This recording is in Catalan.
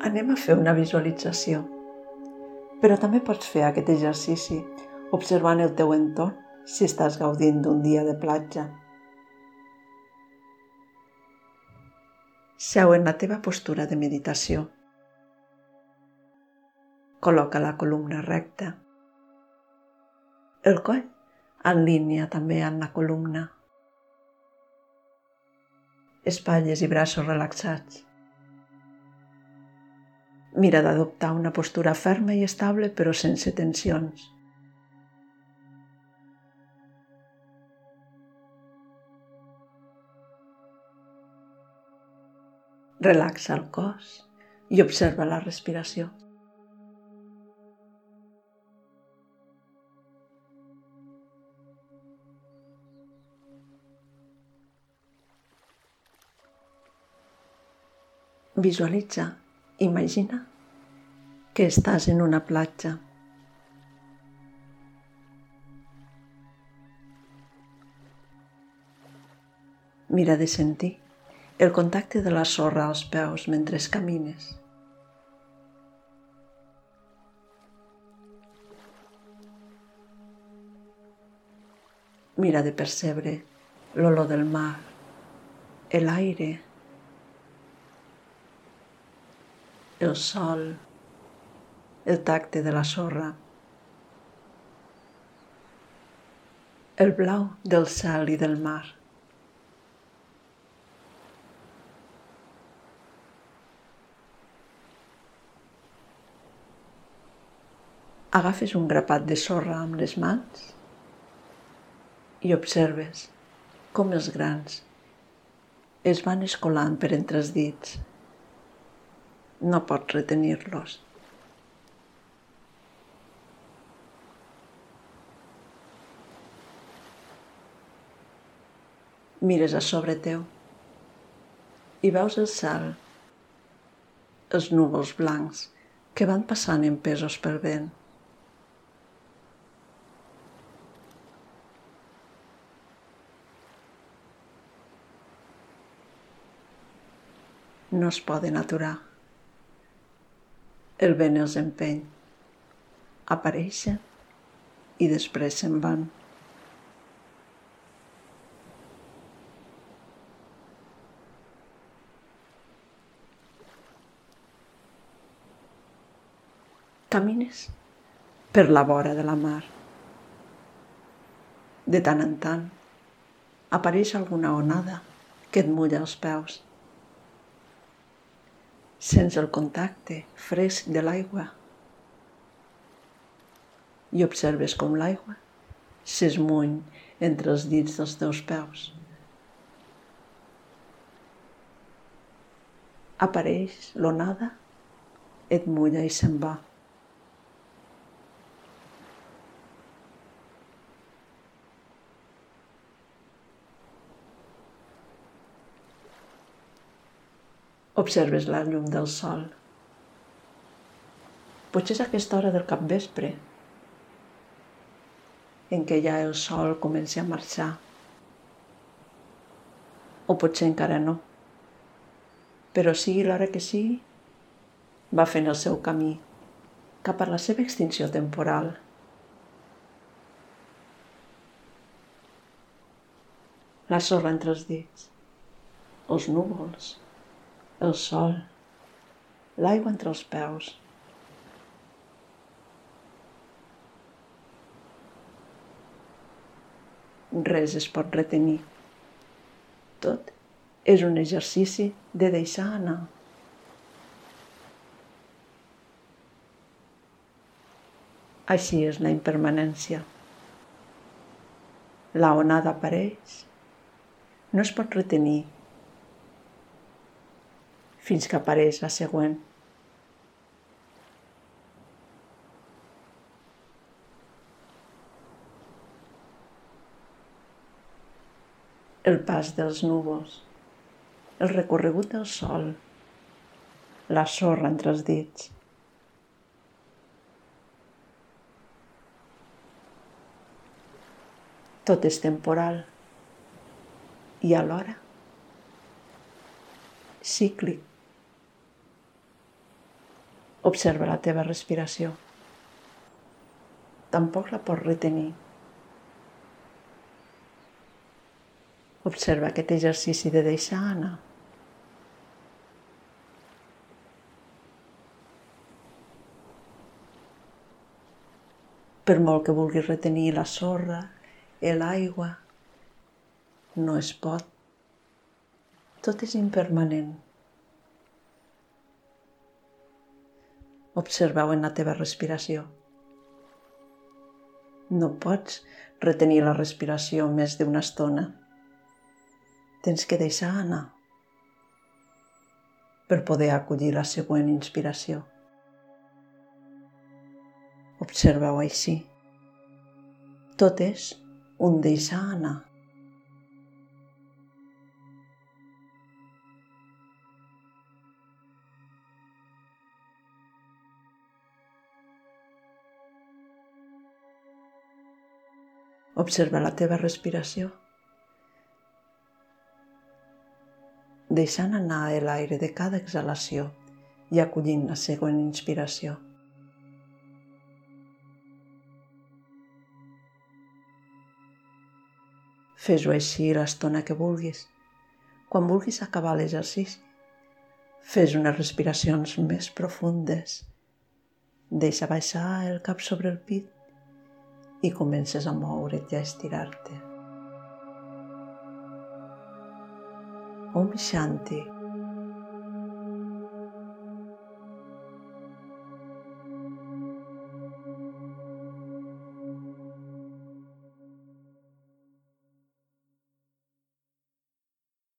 Anem a fer una visualització. Però també pots fer aquest exercici observant el teu entorn si estàs gaudint d'un dia de platja. Seu en la teva postura de meditació. Col·loca la columna recta. El coll en línia també amb la columna. Espatlles i braços relaxats. Mira d'adoptar una postura ferma i estable però sense tensions. Relaxa el cos i observa la respiració. Visualitza, imagina que estàs en una platja. Mira de sentir el contacte de la sorra als peus mentre camines. Mira de percebre l'olor del mar, l'aire, el sol, el tacte de la sorra, el blau del cel i del mar. Agafes un grapat de sorra amb les mans i observes com els grans es van escolant per entre els dits no pots retenir-los. Mires a sobre teu i veus el cel, els núvols blancs que van passant empesos pel vent. No es poden aturar el vent els empeny. Apareixen i després se'n van. Camines per la vora de la mar. De tant en tant apareix alguna onada que et mulla els peus sents el contacte fresc de l'aigua i observes com l'aigua s'esmuny entre els dits dels teus peus. Apareix l'onada, et mulla i se'n va. Observes la llum del sol. Potser és aquesta hora del capvespre, en què ja el sol comença a marxar. O potser encara no. Però sigui l'hora que sigui, va fent el seu camí cap a la seva extinció temporal. La sorra entre els dits, els núvols, el sol, l'aigua entre els peus. Res es pot retenir. Tot és un exercici de deixar anar. Així és la impermanència. La onada apareix, no es pot retenir fins que apareix la següent. El pas dels núvols, el recorregut del sol, la sorra entre els dits. Tot és temporal i alhora cíclic. Observa la teva respiració. Tampoc la pots retenir. Observa aquest exercici de deixar anar. Per molt que vulguis retenir la sorra, l'aigua, no es pot. Tot és impermanent. Observeu en la teva respiració. No pots retenir la respiració més d'una estona. Tens que deixar anar per poder acollir la següent inspiració. Observeu així. Tot és un deixar anar. Observa la teva respiració. Deixant anar l'aire de cada exhalació i acollint la següent inspiració. Fes-ho així l'estona que vulguis. Quan vulguis acabar l'exercici, fes unes respiracions més profundes. Deixa baixar el cap sobre el pit i comences a moure't i a estirar-te. Om Shanti.